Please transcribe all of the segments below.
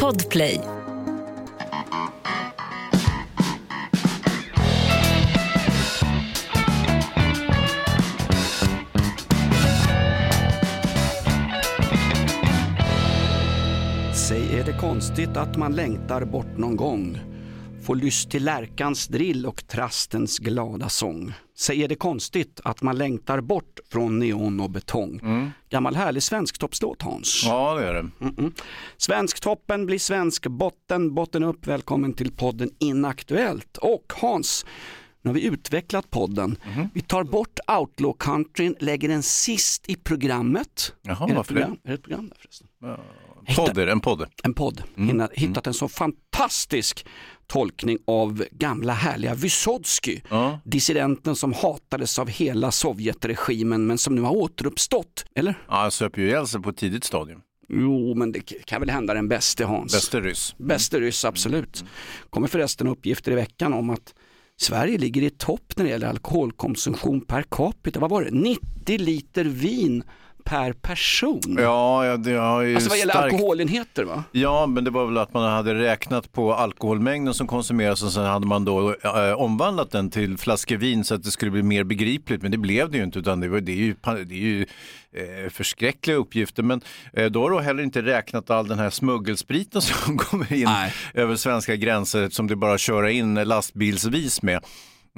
Podplay. Säg är det konstigt att man längtar bort någon gång Får lyst till lärkans drill och trastens glada sång Säg är det konstigt att man längtar bort från neon och betong Gammal härlig svensktoppslåt Hans Ja, det är det. Svensktoppen blir svensk botten, botten upp. Välkommen till podden Inaktuellt. Och Hans, nu har vi utvecklat podden. Mhm. Vi tar bort outlaw countryn, lägger den sist i programmet. Jaha, är, det varför det? program? är det ett program där förresten? Podd det, en podd. En podd. Mm. Hinna, hittat en så fantastisk tolkning av gamla härliga Vysotsky. Ja. Dissidenten som hatades av hela Sovjetregimen men som nu har återuppstått. Eller? Ja, han söp ju ihjäl sig på ett tidigt stadium. Jo, men det kan väl hända den bäste Hans. Bäste ryss. Bäste ryss, absolut. kommer förresten uppgifter i veckan om att Sverige ligger i topp när det gäller alkoholkonsumtion per capita. Vad var det? 90 liter vin per person. Ja, ja det har ju alltså vad gäller starkt... alkoholenheter va? Ja, men det var väl att man hade räknat på alkoholmängden som konsumeras och sen hade man då eh, omvandlat den till flaskor vin så att det skulle bli mer begripligt. Men det blev det ju inte utan det, var, det är ju, det är ju eh, förskräckliga uppgifter. Men eh, då har då heller inte räknat all den här smuggelspriten som kommer in Nej. över svenska gränser som det bara köra in lastbilsvis med.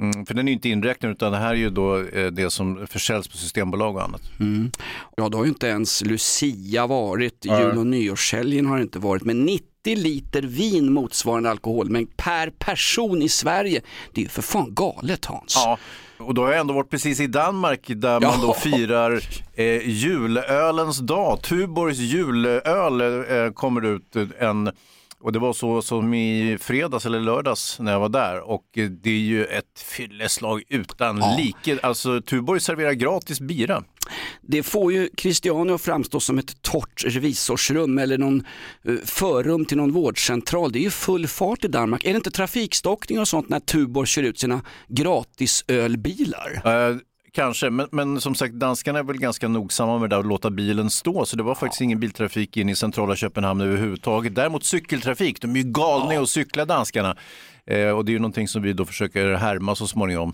Mm, för den är ju inte inräknad utan det här är ju då eh, det som försäljs på systembolag och annat. Mm. Ja, då har ju inte ens Lucia varit, Nej. jul och nyårshelgen har det inte varit, men 90 liter vin motsvarande alkoholmängd per person i Sverige. Det är ju för fan galet Hans. Ja, och då har jag ändå varit precis i Danmark där man då firar eh, julölens dag. Tuborgs julöl eh, kommer ut en och det var så som i fredags eller lördags när jag var där och det är ju ett fylleslag utan Ja. like. Alltså Tuborg serverar gratis bira. Det får ju Christiania att framstå som ett torrt revisorsrum eller någon eh, förrum till någon vårdcentral. Det är ju full fart i Danmark. Är det inte trafikstockning och sånt när Tuborg kör ut sina gratisölbilar? Eh, Kanske, men, men som sagt danskarna är väl ganska nogsamma med det att låta bilen stå så det var faktiskt ingen biltrafik in i centrala Köpenhamn överhuvudtaget. Däremot cykeltrafik, de är ju galna i att cykla danskarna. Eh, och det är ju någonting som vi då försöker härma så småningom.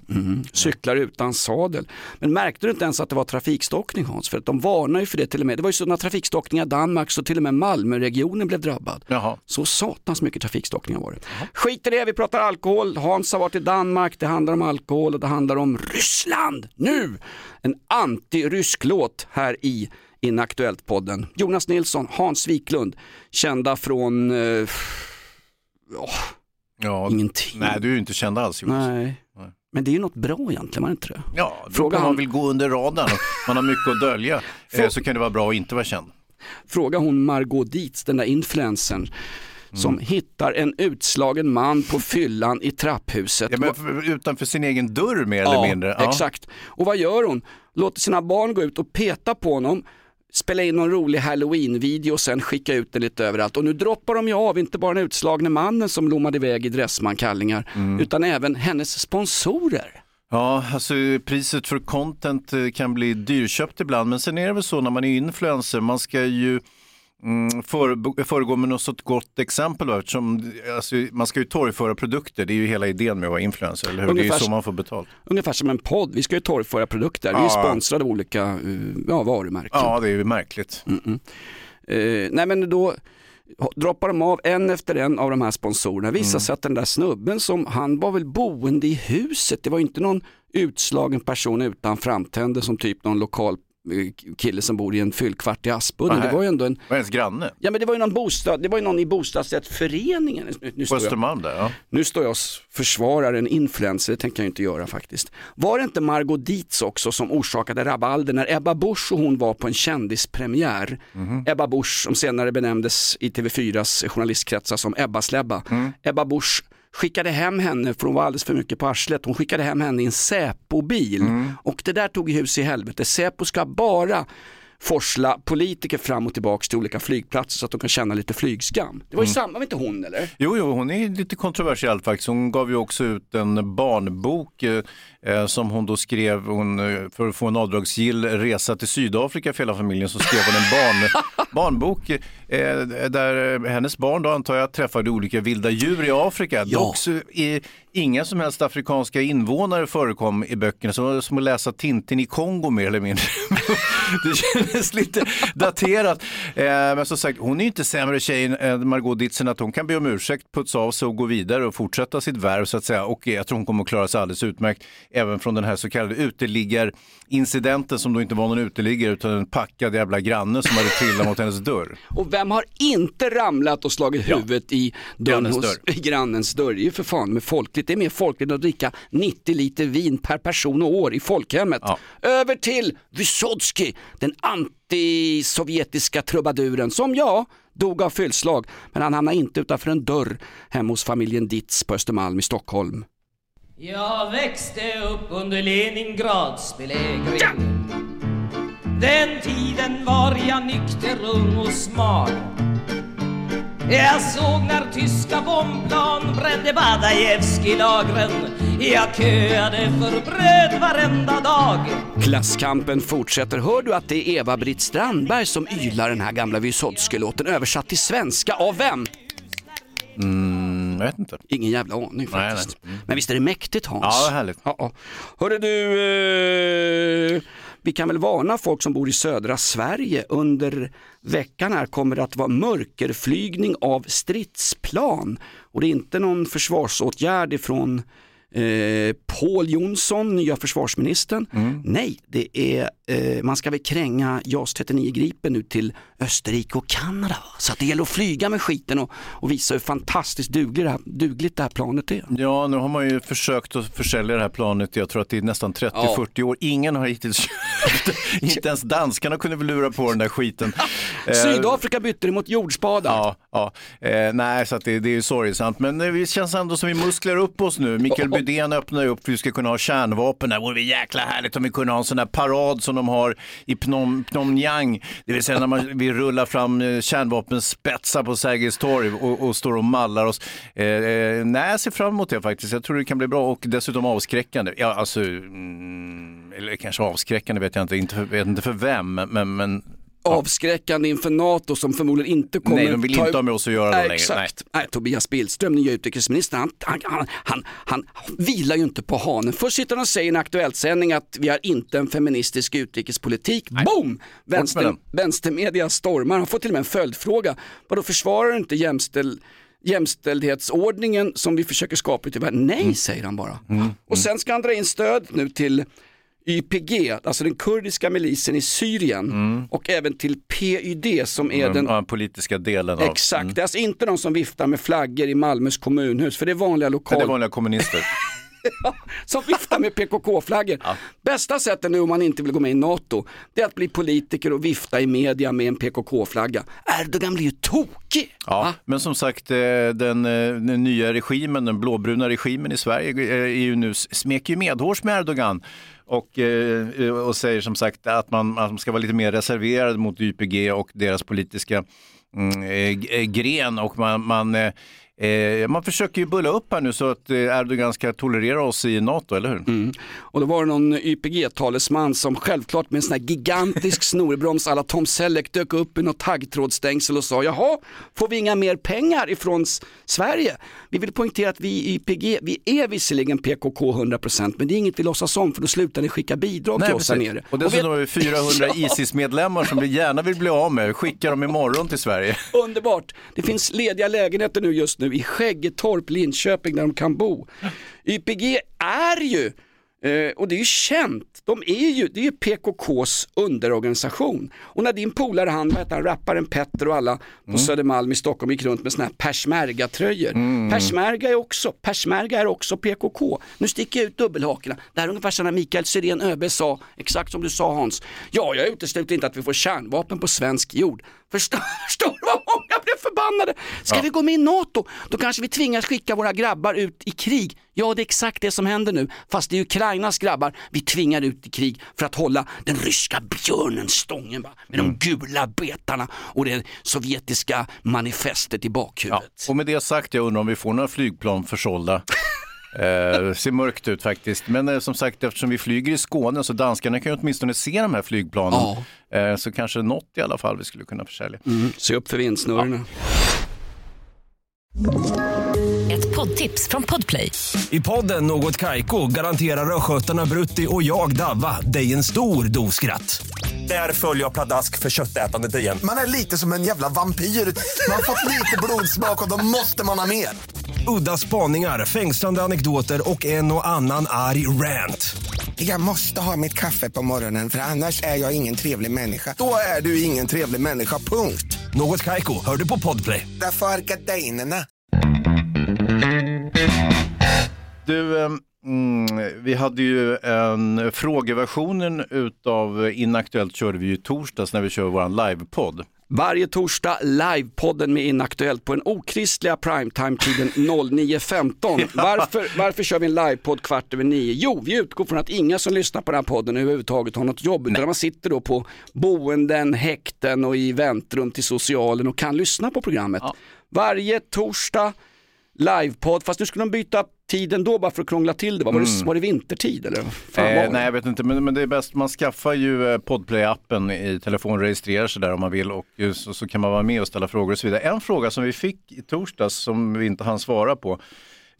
Cyklar utan sadel. Men märkte du inte ens att det var trafikstockning Hans? För att de varnar ju för det till och med. Det var ju sådana trafikstockningar i Danmark så till och med Malmöregionen blev drabbad. Jaha. Så satans mycket trafikstockningar var det. Skit i det, vi pratar alkohol. Hans har varit i Danmark, det handlar om alkohol och det handlar om Ryssland. Nu! En anti-rysk låt här i Inaktuellt-podden. Jonas Nilsson, Hans Wiklund, kända från... Eh, åh, Ja, ingenting. Nej, du är ju inte känd alls Jonas. Nej. Nej. Men det är ju något bra egentligen, var det inte det? Ja, Fråga om man vill gå under radarn, man har mycket att dölja, Frå- eh, så kan det vara bra att inte vara känd. Fråga hon Margot Dietz, den där influencern, som hittar en utslagen man på fyllan i trapphuset. Ja, utanför sin egen dörr mer Ja, eller mindre. Ja. exakt. Och vad gör hon? Låter sina barn gå ut och peta på honom, spela in någon rolig halloween-video och sen skicka ut den lite överallt. Och nu droppar de ju av, inte bara den utslagne mannen som lommade iväg i Dressman-kallingar, Mm. utan även hennes sponsorer. Ja, alltså priset för content eh, kan bli dyrköpt ibland, men sen är det väl så när man är influencer, man ska ju mm, före- föregå med något så gott exempel då, eftersom alltså, man ska ju torgföra produkter, det är ju hela idén med att vara influencer, eller hur? Det är Ungefär ju så man får betalt. Ungefär som en podd, vi ska ju torgföra produkter, vi är sponsrade av olika eh, ja, varumärken. Ja, det är ju märkligt. Eh, nej men då droppar de av en efter en av de här sponsorerna. Visar sig att den där snubben som, han var väl boende i huset. Det var inte någon utslagen person utan framtänder som typ någon lokal kille som bor i en fyllkvart i Aspudden. Nej. Det var ju ändå en, Var ens granne? ja men det var ju någon bostad, det var ju någon i bostadsrättsföreningen. Nu, nu, På står jag, Östermalm där, ja. nu står jag och försvarar en influencer, det tänker jag inte göra faktiskt. Var det inte Margot Dietz också som orsakade rabalder när Ebba Busch och hon var på en kändispremiär? Ebba Busch som senare benämndes i TV4s journalistkretsar som Ebba-släbba. Ebba Busch skickade hem henne, för hon var alldeles för mycket på arslet, hon skickade hem henne i en Säpo-bil. Och det där tog hus i helvete. Säpo ska bara forsla politiker fram och tillbaka till olika flygplatser så att de kan känna lite flygskam. Det var ju mm. samma, var inte hon eller? Jo, jo, hon är lite kontroversiell faktiskt. Hon gav ju också ut en barnbok eh, eh som hon då skrev hon, eh, för att få en avdragsgill resa till Sydafrika för hela familjen så skrev hon en barn, barnbok eh, där hennes barn då antar jag träffade olika vilda djur i Afrika. Ja. Dock så är inga som helst afrikanska invånare förekom i böckerna, så som att läsa Tintin i Kongo mer eller mindre. kändes lite daterat. Eh, men som sagt, hon är inte sämre tjej än Margot Ditzen att hon kan be om ursäkt, putsa av sig och gå vidare och fortsätta sitt värv så att säga. Och jag tror hon kommer att klara sig alldeles utmärkt även från den här så kallade uteliggarincidenten som då inte var någon uteliggare utan en packad jävla granne som hade trillat mot hennes dörr. Och vem har inte ramlat och slagit huvudet ja. i, grannens hos, dörr. i grannens dörr? Det är ju för fan med folkligt. Det är mer folkligt att dricka 90 liter vin per person och år i folkhemmet. Ja. Över till Vysotsky, den antisovjetiska trubaduren som ja, dog av fyllslag. Men han hamnade inte utanför en dörr hemma hos familjen Ditz på Östermalm i Stockholm. Jag växte upp under Leningrads belägring. Ja! Den tiden var jag nykter, ung och smal. Jag såg när tyska bombplan brände Badajevskij-lagren Jag köade för bröd varenda dag Klasskampen fortsätter. Hör du att det är Eva-Britt Strandberg som ylar den här gamla Wysotsky-låten översatt till svenska av vem? Mm, jag vet inte. Ingen jävla aning faktiskt. Nej, nej. Mm. Men visst är det mäktigt Hans? Ja, härligt. Ja, ja. Hörru du, eh, vi kan väl varna folk som bor i södra Sverige. Under veckan här kommer det att vara mörkerflygning av stridsplan. Och det är inte någon försvarsåtgärd ifrån Eh, Paul Jonsson, nya försvarsministern. Mm. Nej, det är, eh, man ska väl kränga JAS 39 Gripen nu till Österrike och Kanada. Så att det gäller att flyga med skiten och, och visa hur fantastiskt dugligt det, här, dugligt det här planet är. Ja, nu har man ju försökt att försälja det här planet, jag tror att det är nästan 30-40 ja. år. Ingen har hittills köpt Inte ens danskarna kunde väl lura på den där skiten. Eh, Sydafrika bytte det mot jordspadar. Ja, ja. Eh, nej, så det, det är ju sorgsamt. Men det känns ändå som vi musklar upp oss nu. Mikael Idén öppnar upp för att vi ska kunna ha kärnvapen. Det vore jäkla härligt om vi kunde ha en sån där parad som de har i Phnom, Pyongyang. Det vill säga när man, vi rullar fram eh, kärnvapenspetsar på Sergels torg och, och, står och mallar oss. Eh, eh, nej, jag ser fram emot det faktiskt. Jag tror det kan bli bra och dessutom avskräckande. Ja, alltså, mm, eller kanske avskräckande vet jag inte, inte för, vet inte för vem, men, men avskräckande inför NATO som förmodligen inte kommer Nej, de vill ta... inte ha med oss att göra Nej, längre. Exakt. Nej. Nej, Tobias Billström, nya utrikesminister, han, han, han, han, han vilar ju inte på hanen. Först sitter han och säger i en Aktuellt-sändning att vi har inte en feministisk utrikespolitik. Nej. Boom! Vänster, vänstermedia stormar, han får till och med en följdfråga. Vadå försvarar du inte jämställd jämställdhetsordningen som vi försöker skapa ute i världen. Nej, mm. säger han bara. Mm. Och sen ska han dra in stöd nu till YPG, alltså den kurdiska milisen i Syrien mm. och även till PYD som är den, den politiska delen av. Exakt, mm. det är alltså inte de som viftar med flaggor i Malmös kommunhus för det är vanliga lokal... Det är vanliga kommunister. som viftar med PKK-flaggor. Ja. Bästa sättet nu om man inte vill gå med i NATO, det är att bli politiker och vifta i media med en PKK-flagga. Erdogan blir ju tokig. Ja, Va? men som sagt, eh, den, eh, den, nya regimen, den blåbruna regimen i Sverige eh, är ju nu, smeker ju medhårs med Erdogan och, och säger som sagt att man, man ska vara lite mer reserverad mot YPG och deras politiska mm, eh, gren och man, man Eh, man försöker ju bulla upp här nu så att eh, Erdogan ska tolerera oss i NATO, eller hur? Mm. Och då var det någon YPG-talesman som självklart med en sån här gigantisk snorbroms alla Tom Selleck dök upp i något taggtrådstängsel och sa jaha, får vi inga mer pengar ifrån Sverige? Vi vill poängtera att vi i YPG, vi är visserligen PKK 100% men det är inget vi låtsas om för då slutar ni skicka bidrag Nej, till oss här nere. Och dessutom har vi 400 ISIS-medlemmar som vi gärna vill bli av med, skickar dem imorgon till Sverige. Underbart, det finns lediga lägenheter nu just nu i Skäggetorp, Linköping där de kan bo. YPG är ju Eh, och det är ju känt, de är ju, det är ju PKKs underorganisation. Och när din polare han, vad heter han, rapparen Petter och alla på mm. Södermalm i Stockholm gick runt med sådana här persmärga-tröjor. Mm. Persmärga är också, persmärga är också PKK. Nu sticker jag ut dubbelhakorna. Det här är ungefär som när Mikael Syrén ÖB sa, exakt som du sa Hans. Ja, jag utesluter inte att vi får kärnvapen på svensk jord. Förstår, förstår du vad förbannade? Ska vi gå med i NATO, då kanske vi tvingas skicka våra grabbar ut i krig. Ja, det är exakt det som händer nu, fast det är Ukrainas grabbar vi tvingar ut i krig för att hålla den ryska björnen stången va? med Mm. de gula betarna och det sovjetiska manifestet i Ja. bakhuvudet. Och med det sagt, jag undrar om vi får några flygplan försålda. Eh, ser mörkt ut faktiskt. Men eh, som sagt, eftersom vi flyger i Skåne så danskarna kan ju åtminstone se de här flygplanen. Eh, så kanske något i alla fall vi skulle kunna försälja. Mm. Se upp för vindsnurrorna. Ett poddtips från Podplay. I podden Något Kaiko garanterar östgötarna Brutti och jag, Davva, dig en stor dos skratt. Där följer jag pladask för köttätandet igen. Man är lite som en jävla vampyr. Man har fått lite blodsmak och då måste man ha mer. Udda spaningar, fängslande anekdoter och en och annan arg rant. Jag måste ha mitt kaffe på morgonen för annars är jag ingen trevlig människa. Då är du ingen trevlig människa, punkt. Något Kaiko, hör du på Podplay. Därför är gardinerna. Du, eh, mm, vi hade ju en frågeversionen utav Inaktuellt körde vi ju torsdags när vi kör våran livepodd. Varje torsdag livepodden med Inaktuellt på den okristliga primetime-tiden 09.15. Varför, varför kör vi en livepodd kvart över nio? Jo, vi utgår från att inga som lyssnar på den här podden överhuvudtaget har något jobb, utan man sitter då på boenden, häkten och i väntrum till socialen och kan lyssna på programmet. Varje torsdag livepodd, fast nu skulle de byta tiden då bara för att krångla till det. Var, det, var det vintertid eller? Fan var det? Eh, nej, jag vet inte, men, men det är bäst, man skaffar ju eh, Podplay-appen i telefon, registrerar sig där om man vill och eh, så, så kan man vara med och ställa frågor och så vidare. En fråga som vi fick i torsdags som vi inte hann svara på.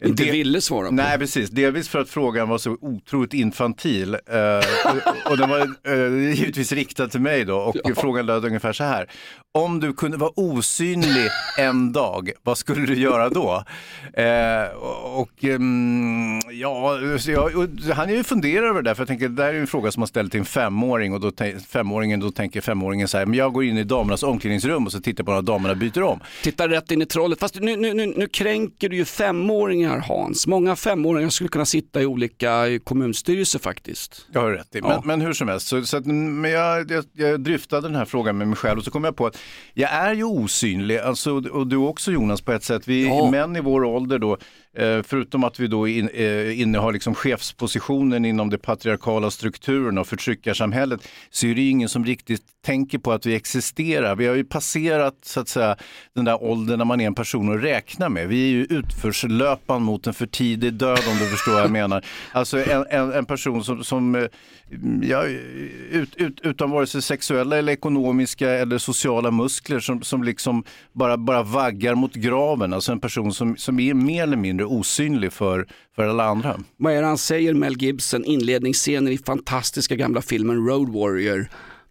Inte det- ville svara på. Nej, precis. Delvis för att frågan var så otroligt infantil. Eh, och, den var eh, givetvis riktad till mig då. Och frågan löd ungefär så här. Om du kunde vara osynlig en dag, vad skulle du göra då? Eh, och ehm, ja, jag, han är ju funderar över det där, för jag tänker det där är en fråga som man ställer till en femåring och då, femåringen, då tänker femåringen så här, men jag går in i damernas omklädningsrum och så tittar på när damerna byter om. Tittar rätt in i trollet. Fast nu, nu, nu, nu kränker du ju femåringar Hans. Många femåringar skulle kunna sitta i olika kommunstyrelser faktiskt. Jag har rätt i. Men, Ja. men hur som helst, så, så att, men jag, jag, jag dryftade den här frågan med mig själv och så kom jag på att jag är ju osynlig, alltså, och du också Jonas på ett sätt. Vi Ja. män i vår ålder då, Eh, förutom att vi då in, eh, innehar liksom chefspositionen inom de patriarkala strukturerna och förtryckarsamhället, så är det ingen som riktigt tänker på att vi existerar. Vi har ju passerat så att säga den där åldern när man är en person att räkna med. Vi är ju utförslöpan mot en för tidig död om du förstår vad jag menar. Alltså en, en, en person som, som eh, ja, ut, ut, utan vare sig sexuella eller ekonomiska eller sociala muskler som, som liksom bara, bara vaggar mot graven. Alltså en person som, som är mer eller mindre osynlig för, för alla andra. Vad är det han säger Mel Gibson, inledningsscenen i fantastiska gamla filmen Road Warrior.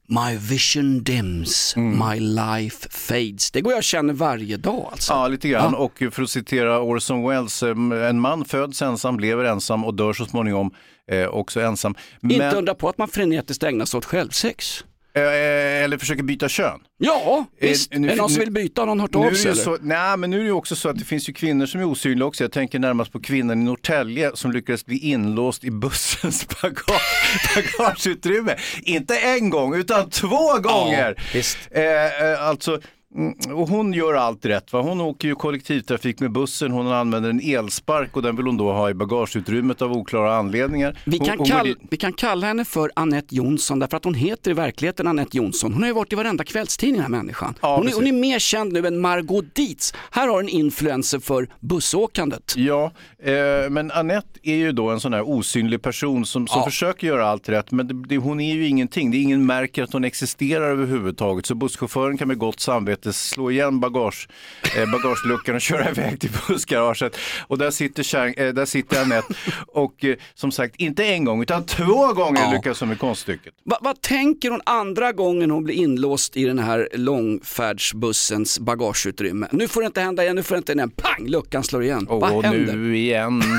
My vision dims, my life fades. Det går jag och känner varje dag alltså. Ja, lite grann. Och för att citera Orson Welles, eh, en man föds ensam, lever ensam och dör så småningom eh, också ensam. Inte undra på att man frenetiskt ägnar sig åt självsex. Eh, eller försöker byta kön. Ja, Eh, visst. nu- är det någon som vill byta? Har någon hört Nu är av sig så, nej, men nu är det ju också så att det finns ju kvinnor som är osynliga också. Jag tänker närmast på kvinnan i Norrtälje som lyckades bli inlåst i bussens bagage, bagageutrymme. Inte en gång, utan två gånger. visst. Eh, eh, alltså, och hon gör allt rätt. Va? Hon åker ju kollektivtrafik med bussen, hon använder en elspark och den vill hon då ha i bagageutrymmet av oklara anledningar. Vi Hon- kan, hon kall, dit- vi kan kalla henne för Annette Jonsson därför att hon heter i verkligheten Annette Jonsson. Hon har ju varit i varenda kvällstidning den här människan. Ja, hon, är, hon är mer känd nu än Margot Dietz. Här har en influencer för bussåkandet. Ja, eh, men Annette är ju då en sån här osynlig person som, som Ja. försöker göra allt rätt, men det, det, hon är ju ingenting. Det är ingen märker att hon existerar överhuvudtaget. Så busschauffören kan med gott samvete slå igen bagage, eh, bagageluckan och köra iväg till bussgaraget. Och där sitter, kärn, eh, där sitter Annette och eh, som sagt, inte en gång utan två gånger Ja. lyckas hon med konststycket. Va, vad tänker hon andra gången hon blir inlåst i den här långfärdsbussens bagageutrymme? Nu får det inte hända igen, nu får det inte hända igen. Pang, luckan slår igen. vad Och händer? nu igen.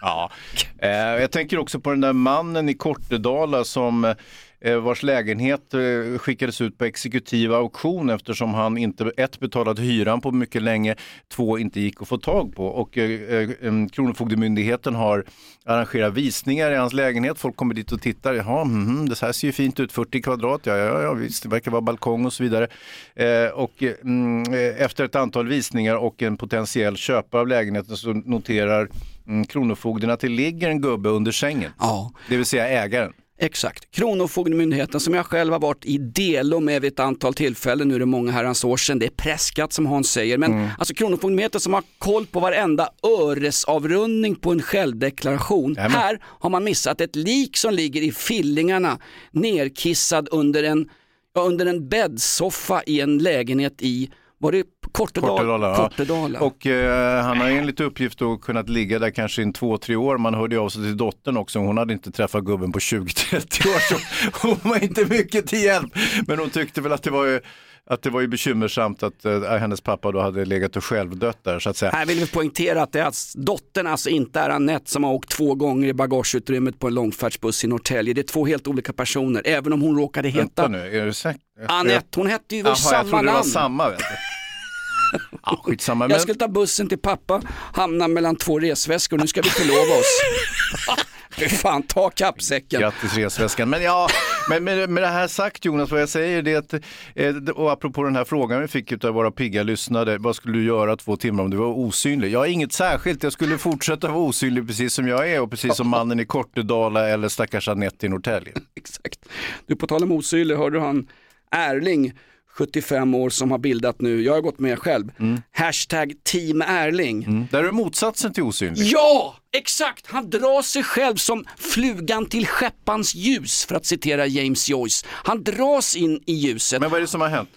Ja. Eh, jag tänker också på den där mannen i Kortedala som eh, vars lägenhet eh, skickades ut på exekutiv auktion eftersom han inte ett betalat hyran på mycket länge, två inte gick att få tag på. Och eh, eh, em, Kronofogdemyndigheten har arrangerat visningar i hans lägenhet. Folk kommer dit och tittar. Jaha, mhm, det här ser ju fint ut, 40 kvadrat, ja, ja, ja visst, det verkar vara balkong och så vidare. Eh, och eh, mm, eh, efter ett antal visningar och en potentiell köpare av lägenheten så noterar mm, Kronofogden att det ligger en gubbe under sängen. Ja, Det vill säga ägaren. Exakt. Kronofogdemyndigheten som jag själv har varit i delo med vid ett antal tillfällen, nu är det många herrans år sedan, det är preskat som Hans säger, men alltså Kronofogdemyndigheten som har koll på varenda öresavrundning på en självdeklaration. Jajamän. Här har man missat ett lik som ligger i fillingarna nerkissad under en, under en bäddsoffa i en lägenhet i, var det Kortedala? Kortedala, ja. Kortedala. Och eh, han har enligt uppgift då kunnat ligga där kanske i två, tre år. Man hörde av sig till dottern också. Hon hade inte träffat gubben på 20-30 år. Så hon var inte mycket till hjälp. Men hon tyckte väl att det var ju, att det var ju bekymmersamt att eh, hennes pappa då hade legat och självdött där så att säga. Här vill vi poängtera att det är alltså, dottern alltså inte är Anette som har åkt två gånger i bagageutrymmet på en långfärdsbuss i Norrtälje. Det är två helt olika personer, även om hon råkade heta Vänta nu, är du säker? Anette. Hon hette ju Jaha, samma jag trodde det var namn. samma. Vet du. Ja, skitsamma. Men... Jag skulle ta bussen till pappa, hamna mellan två resväskor, nu ska vi förlova oss. Fan, ta kappsäcken. Grattis resväskan. Men ja, men med, med det här sagt Jonas, vad jag säger det är att, eh, och apropå den här frågan vi fick av våra pigga lyssnare, vad skulle du göra två timmar om du var osynlig? Jag har inget särskilt, jag skulle fortsätta vara osynlig precis som jag är och precis som mannen i Kortedala eller stackars Anette i Norrtälje. Exakt. Du, på tal om osynlig, hörde du han Erling, 75 år som har bildat nu, jag har gått med själv, hashtag team Erling. Där är motsatsen till osynlig. Ja, exakt! Han drar sig själv som flugan till skeppans ljus för att citera James Joyce. Han dras in i ljuset. Men vad är det som har hänt?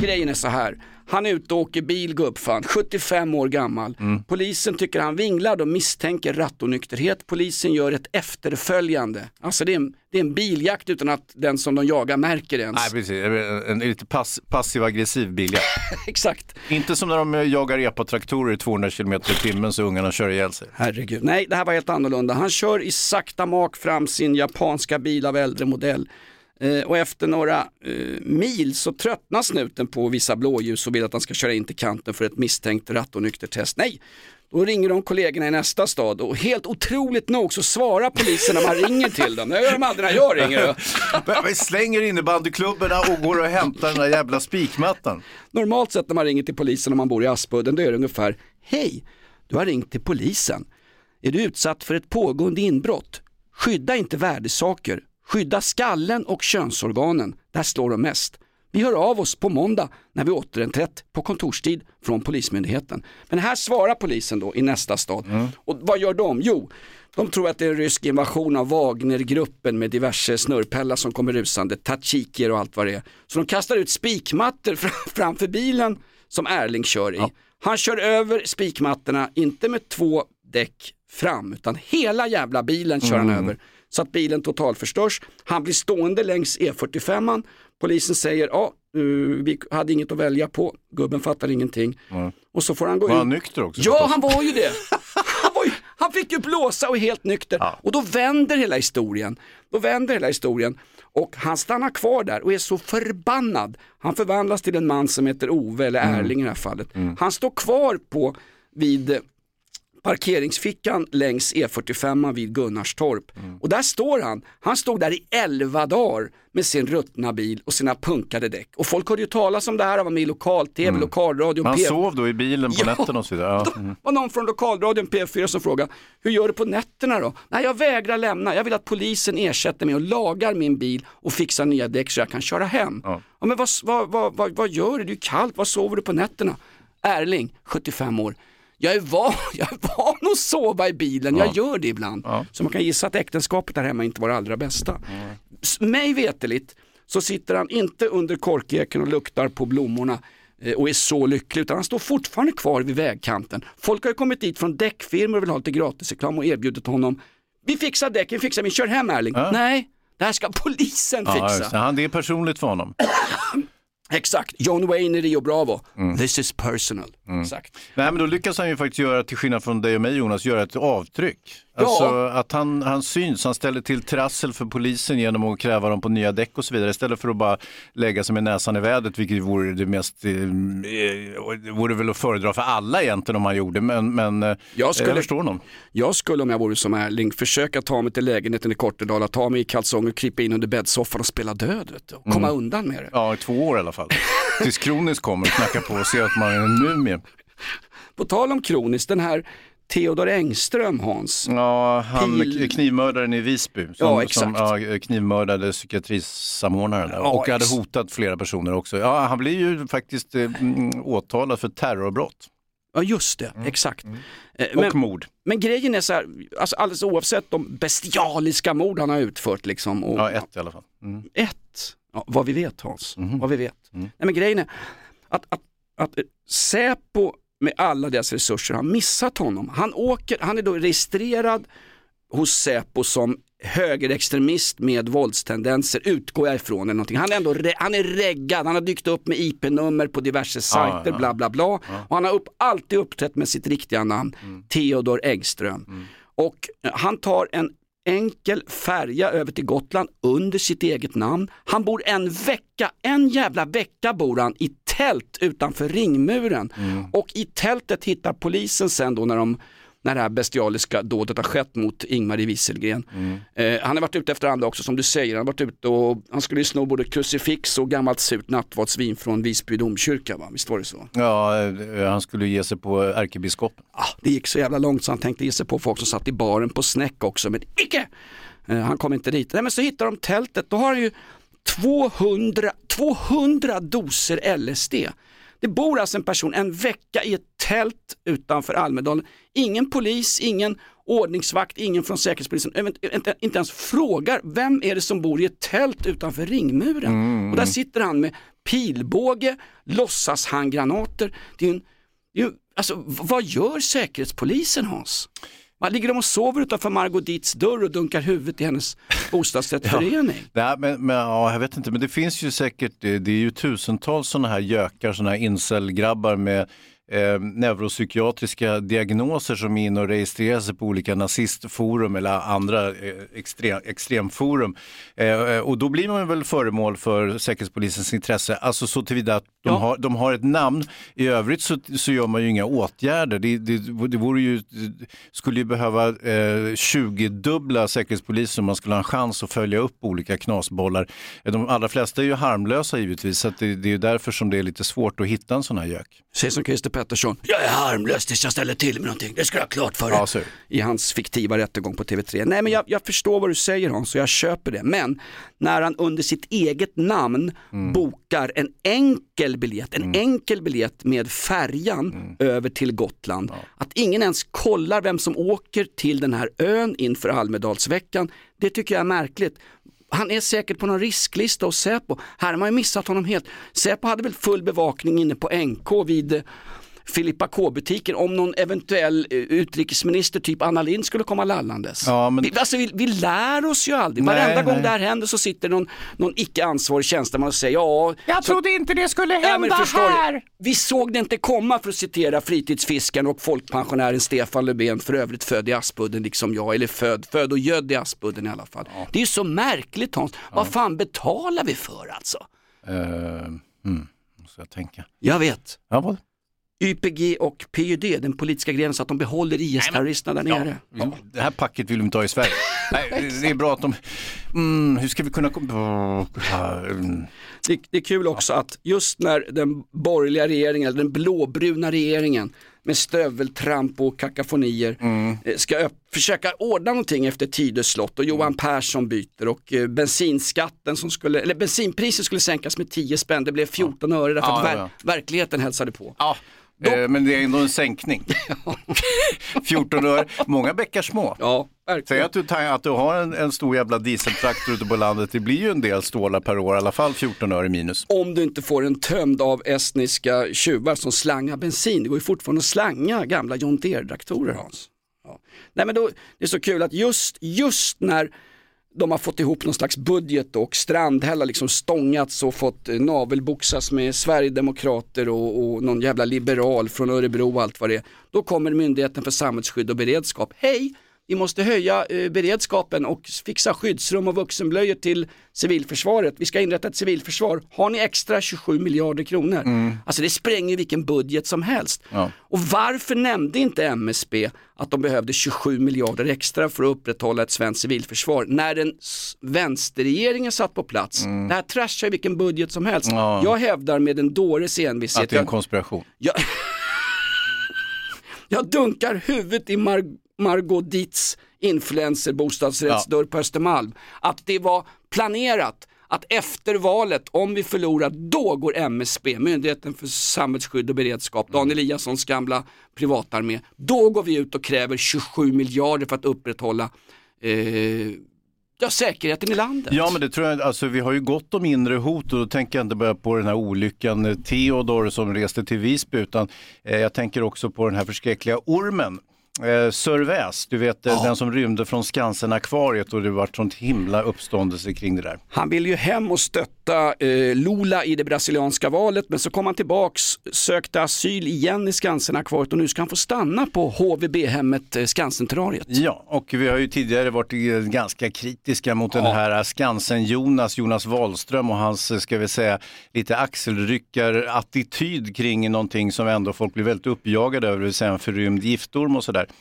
Grejen är så här. Han är ute och åker bil gubbfan, 75 år gammal. Polisen tycker han vinglar och misstänker rattonykterhet. Polisen gör ett efterföljande. Alltså det är, en, det är en biljakt utan att den som de jagar märker ens. Nej, precis. En, en lite pass, passiv-aggressiv biljakt. Exakt. Inte som när de eh, jagar epatraktorer i 200 km i timmen så ungarna kör ihjäl sig. Herregud. Nej, det här var helt annorlunda. Han kör i sakta mak fram sin japanska bil av äldre modell. Eh, och efter några eh, mil så tröttnar snuten på vissa blåljus och vill att han ska köra in till kanten för ett misstänkt rattonyktertest. Nej, då ringer de kollegorna i nästa stad och helt otroligt nog så svarar polisen när man ringer till dem. Det gör de aldrig när jag ringer. Vi slänger innebandyklubborna och går och hämtar den där jävla spikmattan. Normalt sett när man ringer till polisen om man bor i Aspudden, då är det ungefär Hej, du har ringt till polisen. Är du utsatt för ett pågående inbrott? Skydda inte värdesaker. Skydda skallen och könsorganen. Där slår de mest. Vi hör av oss på måndag när vi återinträtt på kontorstid från Polismyndigheten. Men här svarar polisen då i nästa stad. Och vad gör de? Jo, de tror att det är en rysk invasion av Wagnergruppen med diverse snurrpellar som kommer rusande, tatsikier och allt vad det är. Så de kastar ut spikmattor fram- framför bilen som Erling kör i. Han kör över spikmattorna, inte med två däck fram, utan hela jävla bilen kör han över. Så att bilen totalförstörs. Han blir stående längs E45. Polisen säger, ja, vi hade inget att välja på. Gubben fattar ingenting. Och så får han gå Var ut. han nykter också? Ja, han var ju det. Han, var ju, han fick ju blåsa och är helt nykter. Och då vänder hela historien. Då vänder hela historien. Och han stannar kvar där och är så förbannad. Han förvandlas till en man som heter Ove, eller Erling i det här fallet. Han står kvar på vid parkeringsfickan längs E45 vid Gunnarstorp. Och där står han. Han stod där i 11 dagar med sin ruttna bil och sina punkade däck. Och folk hörde ju talas om det här, han var med i lokal-tv, lokalradion, Man P- sov då i bilen på Ja. nätterna och så vidare. Ja. då var någon från lokalradion P4 som frågade, hur gör du på nätterna då? Nej, jag vägrar lämna. Jag vill att polisen ersätter mig och lagar min bil och fixar nya däck så jag kan köra hem. Ja. men vad, vad, vad, vad, vad gör du? Det är ju kallt. Vad sover du på nätterna? Erling, 75 år. Jag är, van, jag är van att sova i bilen, jag gör det ibland. Så man kan gissa att äktenskapet där hemma inte var det allra bästa. S- Mig veteligt så sitter han inte under korkeken och luktar på blommorna eh, och är så lycklig utan han står fortfarande kvar vid vägkanten. Folk har ju kommit dit från däckfirmor och vill ha lite gratisreklam och erbjudit honom Vi fixar däcken, fixar vi, kör hem Erling. Nej, det här ska polisen Ja, fixa. Han, det är personligt för honom. Exakt, John Wayne i Rio Bravo. Mm. This is personal. Exakt. Nej men då lyckas han ju faktiskt göra, till skillnad från dig och mig Jonas, göra ett avtryck. Alltså att han, han syns, han ställer till trassel för polisen genom att kräva dem på nya däck och så vidare istället för att bara lägga sig med näsan i vädret vilket vore det mest, eh, det vore väl att föredra för alla egentligen om han gjorde men, men eh, Jag skulle- jag förstår honom. Jag skulle om jag vore som Erling försöka ta mig till lägenheten i Kortedala, ta mig i kalsonger, krypa in under bäddsoffan och spela död och komma undan med det. Ja, i två år i alla fall. Tills Kronis kommer och knackar på och ser att man är en mumie. På tal om kroniskt, den här Theodor Engström Hans, Ja, han Pil- knivmördaren i Visby som, Ja, exakt. som ja, knivmördade psykiatrisamordnaren. Ja, och hade hotat flera personer också. Ja, han blir ju faktiskt eh, mm, åtalad för terrorbrott ja just det, exakt. Eh, och Men, mord. men grejen är så här, alltså alldeles oavsett de bestialiska mord han har utfört liksom. Och, Ja, ett i alla fall. Mm. ett, ja, vad vi vet Hans, Mhm. vad vi vet. Mm. Nej, men grejen är att, att, att eh, Säpo med alla deras resurser har missat honom. Han, åker, han är då registrerad hos Säpo som högerextremist med våldstendenser, utgår jag ifrån. Eller någonting. Han, är ändå, han är reggad, han har dykt upp med IP-nummer på diverse sajter, ja. bla bla bla. Och han har upp, alltid uppträtt med sitt riktiga namn, Theodor Engström. Och eh, han tar en enkel färja över till Gotland under sitt eget namn. Han bor en vecka, en jävla vecka bor han i tält utanför ringmuren. Och i tältet hittar polisen sen då när de när det här bestialiska dådet har skett mot Ingmarie Wieselgren. Eh, han har varit ute efter andra också som du säger. Han har varit ute och han skulle ju sno både krucifix och gammalt surt nattvardsvin från Visby domkyrka. Va? Visst var det så? Ja, eh, han skulle ge sig på ärkebiskopen. Ah, det gick så jävla långt så han tänkte ge sig på folk som satt i baren på Snäck också, men icke! Eh, han kom inte dit. Nej, men så hittar de tältet, då har han ju 200, 200 doser LSD. Det bor alltså en person en vecka i ett tält utanför Almedalen. Ingen polis, ingen ordningsvakt, ingen från Säkerhetspolisen, inte, ens frågar vem är det som bor i ett tält utanför ringmuren. Och där sitter han med pilbåge, låtsashandgranater. Det är en, det är ju, alltså, vad gör Säkerhetspolisen Hans? Man ligger de och sover utanför Margot Dietz dörr och dunkar huvudet i hennes bostadsrättsförening? Nej, men, men ja, jag vet inte, men det finns ju säkert, det, det är ju tusentals sådana här gökar, sådana här incelgrabbar med eh, neuropsykiatriska diagnoser som är inne och registrerar sig på olika nazistforum eller andra eh, extrem, extremforum. Eh, och då blir man väl föremål för Säkerhetspolisens intresse, alltså så tillvida att de, Ja. har, de har ett namn. I övrigt så, så gör man ju inga åtgärder. Det, det, det ju, skulle ju behöva eh, 20-dubbla Säkerhetspolisen om man skulle ha en chans att följa upp olika knasbollar. Eh, De allra flesta är ju harmlösa givetvis, så det, det är därför som det är lite svårt att hitta en sån här gök. Säg som Christer Pettersson, jag är harmlös tills jag ställer till med någonting, det ska jag ha klart för dig. Ja. I hans fiktiva rättegång på TV3. Nej men jag, jag förstår vad du säger Hans och jag köper det. Men när han under sitt eget namn bokar en enkel biljett, en enkel biljett med färjan över till Gotland. Att ingen ens kollar vem som åker till den här ön inför Almedalsveckan, det tycker jag är märkligt. Han är säkert på någon risklista hos Säpo. Här har man ju missat honom helt. Säpo hade väl full bevakning inne på NK vid Filippa K-butiken om någon eventuell eh, utrikesminister typ Anna Lindh skulle komma lallandes. Ja, men- vi, alltså, vi, vi lär oss ju aldrig. Nej, Varenda gång nej. det här händer så sitter någon, någon icke ansvarig tjänsteman och säger ja. Jag så- trodde inte det skulle Ja, hända förstår du, här. Vi såg det inte komma för att citera fritidsfiskaren och folkpensionären Stefan Löfven, för övrigt född i Aspudden liksom jag, eller född, född och gödd i Aspudden i alla fall. Det är ju så märkligt Hans, vad fan betalar vi för alltså? Uh, mm, måste jag tänka. Jag vet. Ja, vad? YPG och PYD, den politiska grenen, så att de behåller IS-terroristerna där nere. Ja, det här packet vill vi inte ha i Sverige. Nej, det- är bra att de... Mm, hur ska vi kunna... Ja, mm. Det, det är kul också att just när den borgerliga regeringen, eller den blåbruna regeringen med stöveltramp och kakafonier eh, ska försöka ordna någonting efter Tidös slott och Johan Persson byter och eh, bensinskatten som skulle, eller bensinpriset skulle sänkas med 10 spänn, det blev 14 öre därför Ja, att ja, ver- ja. verkligheten hälsade på. Eh, men det är ändå en sänkning. 14 öre, många bäckar små. Ja, Säg att du, att du har en, en stor jävla dieseltraktor ute på landet, det blir ju en del stålar per år, i alla fall 14 öre minus. Om du inte får en tömd av estniska tjuvar som slangar bensin. Det går ju fortfarande att slanga gamla John Deere-traktorer Hans. Ja. Nej, men då, det är så kul att just, just när de har fått ihop någon slags budget och Strandhäll har liksom stångats och fått eh, navelboxas med Sverigedemokrater och, och någon jävla liberal från Örebro och allt vad det är. Då kommer Myndigheten för samhällsskydd och beredskap. Hej, vi måste höja eh, beredskapen och fixa skyddsrum och vuxenblöjor till civilförsvaret. Vi ska inrätta ett civilförsvar. Har ni extra 27 miljarder kronor? Alltså det spränger vilken budget som helst. Ja. Och varför nämnde inte MSB att de behövde 27 miljarder extra för att upprätthålla ett svenskt civilförsvar när den vänsterregeringen satt på plats? Det här trashar vilken budget som helst. Ja. Jag hävdar med en dåres envishet. Att det är en konspiration. jag, jag dunkar huvudet i Mar- Margot Dietz influencer bostadsrättsdörr på Östermalm. Att det var planerat att efter valet, om vi förlorar, då går MSB, Myndigheten för samhällsskydd och beredskap, Dan Eliassons gamla privatarmé, då går vi ut och kräver 27 miljarder för att upprätthålla eh, ja, säkerheten i landet. Ja men det tror jag, alltså vi har ju gott om inre hot och då tänker jag inte bara på den här olyckan eh, Theodor som reste till Visby utan eh, jag tänker också på den här förskräckliga ormen. Eh, Sir Väs, du vet eh, den som rymde från Skansen-akvariet och det var sånt himla uppståndelse kring det där. Han vill ju hem och stötta eh, Lula i det brasilianska valet men så kom han tillbaks, sökte asyl igen i Skansen-akvariet och nu ska han få stanna på HVB-hemmet eh, Skansen-terrariet. Ja, och vi har ju tidigare varit eh, ganska kritiska mot den här Skansen-Jonas, Jonas Wahlström och hans, eh, ska vi säga, lite axelryckar-attityd kring någonting som ändå folk blir väldigt uppjagade över, det vill säga en förrymd giftorm och sådär. but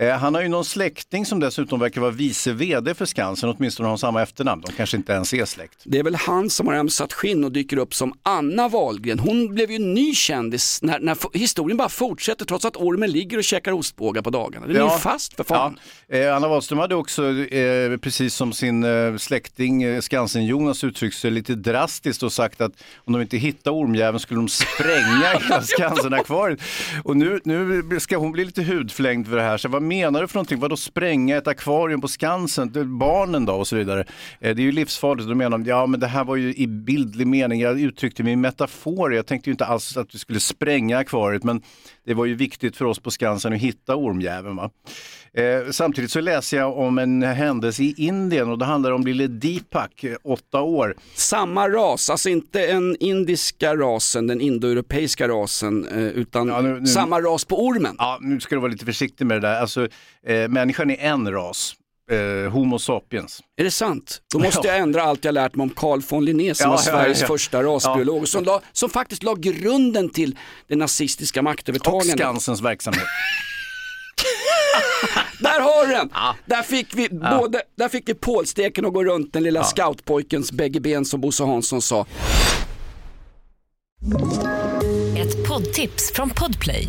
Eh, Han har ju någon släkting som dessutom verkar vara vice vd för Skansen, åtminstone har de samma efternamn. De kanske inte ens är släkt. Det är väl han som har ömsat skinn och dyker upp som Anna Wahlgren. Hon blev ju en ny kändis när, när historien bara fortsätter trots att ormen ligger och käkar ostbågar på dagarna. Den är ju fast för fan. Ja. Eh, Anna Wahlström hade också, eh, precis som sin släkting Skansen-Jonas uttryckt sig lite drastiskt och sagt att om de inte hittar ormjäveln skulle de spränga hela Skansen-akvariet. Och nu, nu ska hon bli lite hudflängd för det här. Så vad menar du för någonting? Vadå spränga ett akvarium på Skansen? Det- Barnen då och så vidare. Eh, det är ju livsfarligt. Då menar de, ja men det här var ju i bildlig mening. Jag uttryckte mig i metafor. Jag tänkte ju inte alls att vi skulle spränga akvariet men det var ju viktigt för oss på Skansen att hitta ormjäveln. Va? Eh, samtidigt så läser jag om en händelse i Indien och det handlar om lille Deepak, eh, åtta år. Samma ras, alltså inte den indiska rasen, den indoeuropeiska rasen, eh, utan Ja, nu- nu- samma ras på ormen. Ja, nu ska du vara lite försiktig med det där. Alltså, eh, människan är en ras, eh, Homo sapiens. Är det sant? Då måste Ja. jag ändra allt jag lärt mig om Carl von Linné som Ja, var ja, Sveriges ja. första rasbiolog och som, la, som faktiskt la grunden till det nazistiska Och maktövertagandet. Skansens verksamhet. Där har du den! Där fick vi både, där fick vi pålsteken att gå runt den lilla scoutpojkens bägge ben som Bosse Hansson sa. Ett poddtips från Podplay.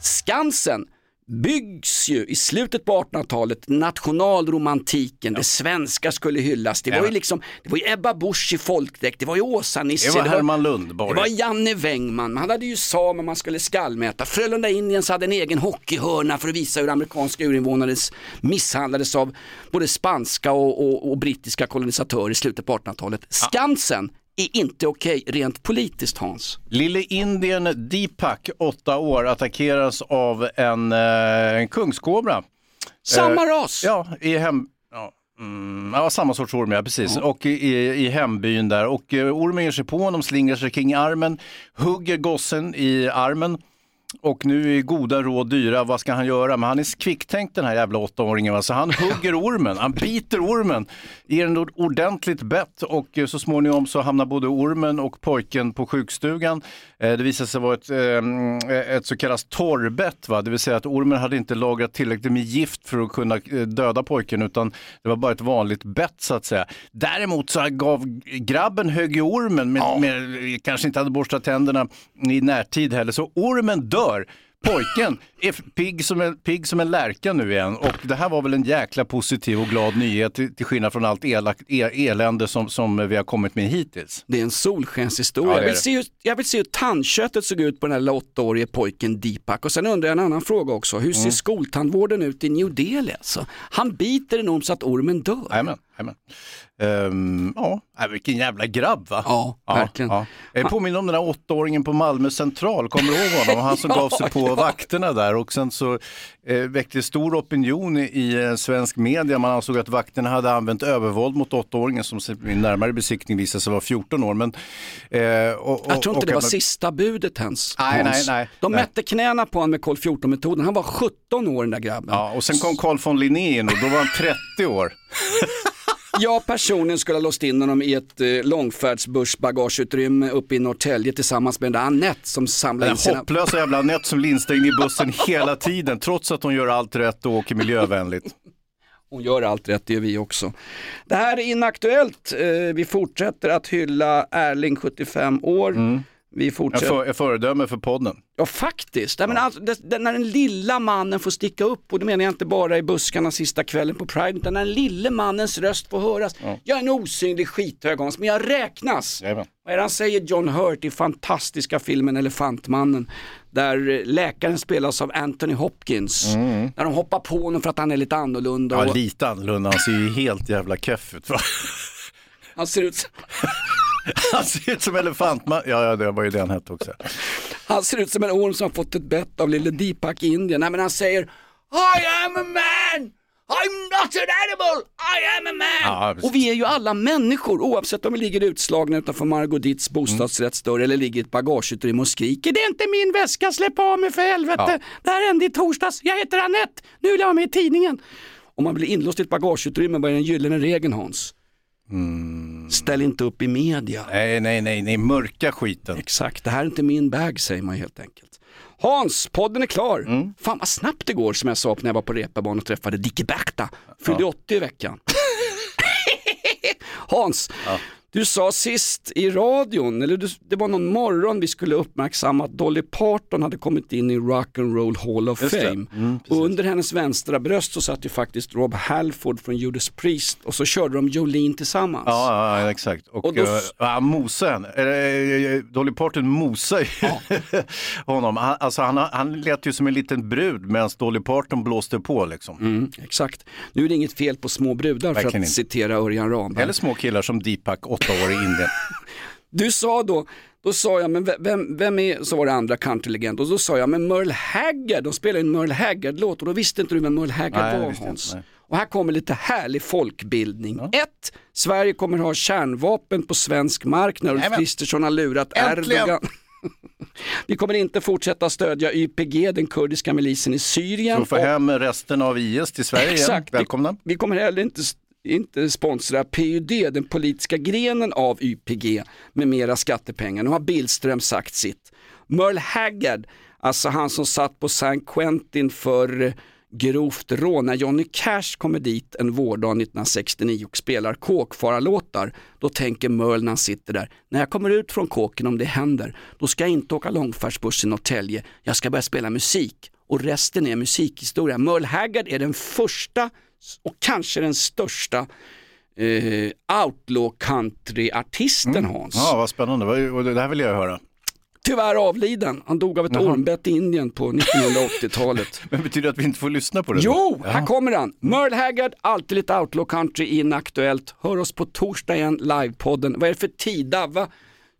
Skansen byggs ju i slutet på 1800-talet, nationalromantiken, det svenska skulle hyllas. Det var ju Ja. liksom, det var ju Ebba Busch i folkdräkt, det var ju Åsa-Nisse, Det var Herman Lundborg. det var Janne Wängman, man hade ju samer man skulle skallmäta. Frölunda Indians hade en egen hockeyhörna för att visa hur amerikanska urinvånare misshandlades av både spanska och, och, och brittiska kolonisatörer i slutet på 1800-talet. Skansen är inte okej rent politiskt Hans. Lille Indien Deepak, åtta år, attackeras av en, eh, en kungskobra. Samma Eh, ras! Ja, i hem... Ja. Mm, ja, samma sorts orm, ja precis. Och i, i, i hembyn där. Och eh, ormen ger sig på honom, slingrar sig kring armen, hugger gossen i armen. Och nu är goda råd dyra, vad ska han göra? Men han är kvicktänkt den här jävla åttaåringen. va? Så han hugger ormen, han biter ormen, ger en ord- ordentligt bett och eh, så småningom så hamnar både ormen och pojken på sjukstugan. Eh, Det visar sig vara ett, eh, ett så kallat torrbett, va? det vill säga att ormen hade inte lagrat tillräckligt med gift för att kunna döda pojken utan det var bara ett vanligt bett så att säga. Däremot så gav grabben högg i ormen, med, med, kanske inte hade borstat tänderna i närtid heller, så ormen dör Pojken är pigg som, en, pigg som en lärka nu igen och det här var väl en jäkla positiv och glad nyhet till, till skillnad från allt elak, el, elände som, som vi har kommit med hittills. Det är en solskenshistoria. Ja, jag, vill se hur, jag vill se hur tandköttet såg ut på den här lilla åttaårige pojken Deepak. Och sen undrar jag en annan fråga också. Hur Mm. ser skoltandvården ut i New Delhi? Alltså? Han biter en orm så att ormen dör. Jajamän, Ehm, ja, äh, vilken jävla grabb va? Ja, verkligen. Ja. Jag påminner om den där åttaåringen på Malmö central, kommer du ihåg honom? Han som Ja, gav sig på ja. vakterna där och sen så eh, väckte stor opinion i, i eh, svensk media. Man ansåg att vakterna hade använt övervåld mot åttaåringen som vid närmare besiktning visade sig vara 14 år. Men, eh, och, och, Jag tror inte det var man- sista budet ens. Nej, Hans. nej, nej. De Nej. mätte knäna på honom med kol 14-metoden. Han var 17 år den där grabben. Ja, och sen kom Carl von Linné in och då var han 30 år. Jag personligen skulle ha låst in honom i ett eh, långfärdsbussbagageutrymme uppe i Norrtälje tillsammans med den där Anette som samlar Den in sina... hopplösa jävla Anette som linstar in i bussen hela tiden trots att hon gör allt rätt och åker miljövänligt. Hon gör allt rätt, det gör vi också. Det här är inaktuellt. Eh, Vi fortsätter att hylla Erling 75 år. Vi Jag fortsätter... för, jag föredöme för podden. Ja faktiskt, Nej, men alltså, det, det, när den lilla mannen får sticka upp och det menar jag inte bara i buskarna sista kvällen på Pride utan när den lille mannens röst får höras. Jag är en osynlig skithög men jag räknas. Jajamän. Vad är det han säger John Hurt i fantastiska filmen Elefantmannen där eh, läkaren spelas av Anthony Hopkins. Där de hoppar på honom för att han är lite annorlunda. Ja, och lite annorlunda. Han ser ju helt jävla keff ut. va? han ser ut Han ser ut som elefantman. Ja, ja, det var ju det han hette också. Han ser ut som en orm som har fått ett bett av lille Deepak i Indien. Nej men han säger I am a man! I'm not an animal! I am a man! Ja, och vi är ju alla människor oavsett om vi ligger utslagna utanför Margot Ditts bostadsrättsdörr eller ligger i ett bagageutrymme och skriker Det är inte min väska, släpp av mig för helvete! Ja. Det här hände i torsdags, jag heter Annette, nu vill jag vara med i tidningen. Om man blir inlåst i ett bagageutrymme, vad är den gyllene regeln Hans? Ställ inte upp i media. Nej, nej, nej, nej, mörka skiten. Exakt, det här är inte min bag säger man helt enkelt. Hans, podden är klar. Mm. Fan vad snabbt det går som jag sa när jag var på reeperbahn och träffade Dickie Berta. Fyllde 80 i veckan. Hans, du sa sist i radion, eller du, det var någon morgon vi skulle uppmärksamma att Dolly Parton hade kommit in i Rock and Roll Hall of Just. Fame. Mm, och under hennes vänstra bröst så satt ju faktiskt Rob Halford från Judas Priest och så körde de Jolene tillsammans. Ja, ja, exakt. Och, Och då- ja, mosa henne. Dolly Parton mosar ju honom. Han, alltså, han, han lät ju som en liten brud medan Dolly Parton blåste på liksom. Mm, exakt. Nu är det inget fel på små brudar för Verkligen att inte. citera Örjan Ramberg. Eller små killar som Deepak, åtta år i Indien. Du sa då, då sa jag, men ve- vem, vem är, så var det andra countrylegend och då sa jag, men Merle Haggard, de spelar en Merle Haggard-låt och då visste inte du vem Merle Haggard Nej, var Hans. inte. Och här kommer lite härlig folkbildning. Ett, Sverige kommer ha kärnvapen på svensk mark när Ulf. Kristersson har lurat Äntligen. Erdogan. Vi kommer inte fortsätta stödja YPG, den kurdiska milisen i Syrien. Så få Och- hem resten av IS till Sverige igen. Exakt. Välkomna. Vi, vi kommer heller inte, inte sponsra PUD, den politiska grenen av YPG, med mera skattepengar. Nu har Billström sagt sitt. Merle Haggard, alltså han som satt på San Quentin för grovt rån, när Johnny Cash kommer dit en vårdag 1969 och spelar kåkfararlåtar, då tänker Merle när han sitter där, när jag kommer ut från kåken om det händer, då ska jag inte åka långfärdsbuss i Norrtälje, jag ska börja spela musik och resten är musikhistoria. Merle Haggard är den första och kanske den största eh, outlaw country-artisten Hans. Ja, vad spännande. Det här vill jag höra. Tyvärr avliden, han dog av ett Jaha. ormbett i Indien på 1980-talet. Men betyder det att vi inte får lyssna på det? Jo, Ja. här kommer han. Merle Haggard, alltid lite outlaw country inaktuellt. Hör oss på torsdag igen, livepodden. Vad är det för tid? Davva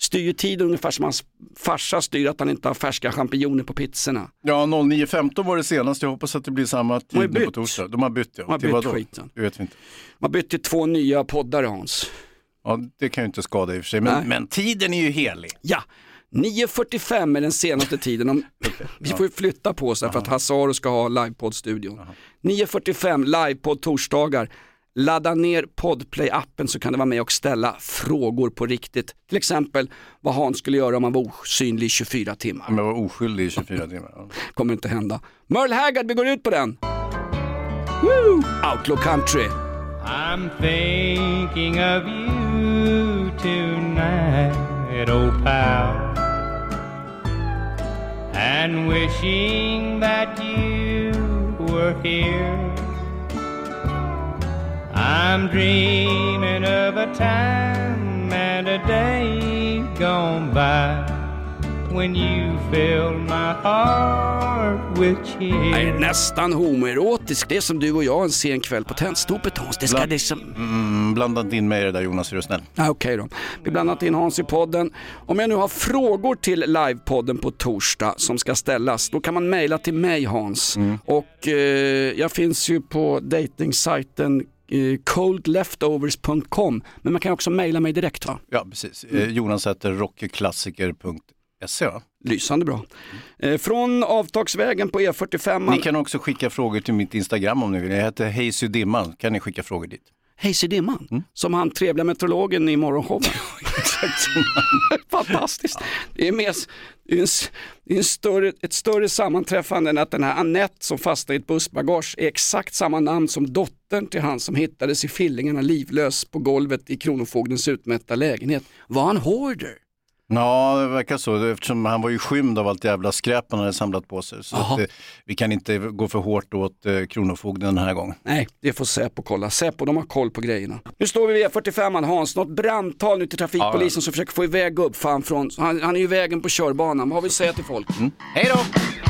styr ju tiden ungefär som hans farsa styr att han inte har färska champinjoner på pizzorna. Ja, 09.15 var det senast. Jag hoppas att det blir samma har tid nu på bytt. torsdag. De har bytt ja. De har Till bytt vadå? skiten. Det vet vi inte. Man bytte till två nya poddar Hans. Ja, det kan ju inte skada i och för sig. Men, men tiden är ju helig. Ja, 9.45 är den senaste tiden. Om, vi får ju flytta på oss för att Hasse Aro ska ha livepodd-studion. 9.45 livepodd torsdagar. Ladda ner Podplay-appen så kan du vara med och ställa frågor på riktigt. Till exempel vad Hans skulle göra om han var osynlig i 24 timmar. Om jag var oskyldig i 24 timmar. Ja. Kommer inte hända. Merle Haggard, vi går ut på den. Woo! Outlaw Country. I'm thinking of you tonight, old pal. and wishing that you were here. I'm dreaming of a time and a day gone by when you filled my heart with Det är cheer. nästan homoerotisk. Det är som du och jag en sen kväll på Tennstopet Hans. Det ska Bland- liksom... Mm, blanda inte in mig i det där Jonas, är du snäll. Ah, Okej då. Vi blandat in Hans i podden. Om jag nu har frågor till livepodden på torsdag som ska ställas, då kan man mejla till mig Hans. Och eh, jag finns ju på datingsajten eh, coldleftovers.com. Men man kan också mejla mig direkt va? Ja, precis. Eh, Jonas heter rockklassiker.se va? Lysande bra. Eh, från avtagsvägen på E E45. Ni kan också skicka frågor till mitt Instagram om ni vill. Jag heter Hayes Dimman. kan ni skicka frågor dit. Hayes Dimman, som han trevliga meteorologen i morgonshowen. Fantastiskt. Det är, mer, det är, en, det är en större, ett större sammanträffande än att den här Annette som fastnade i ett bussbagage är exakt samma namn som dottern till han som hittades i Fillingarna livlös på golvet i Kronofogdens utmätta lägenhet. Var han hoarder? Ja, det verkar så. Eftersom han var ju skymd av allt jävla skräp han hade samlat på sig. Så att, eh, vi kan inte gå för hårt åt eh, Kronofogden den här gången. Nej, det får Säpo kolla. Säpo, de har koll på grejerna. Nu står vi vid E45, Hans. Något brandtal nu till trafikpolisen som försöker få iväg gubbfan från... Han, han är ju i vägen på körbanan. Vad har vi att säga till folk? Hej då!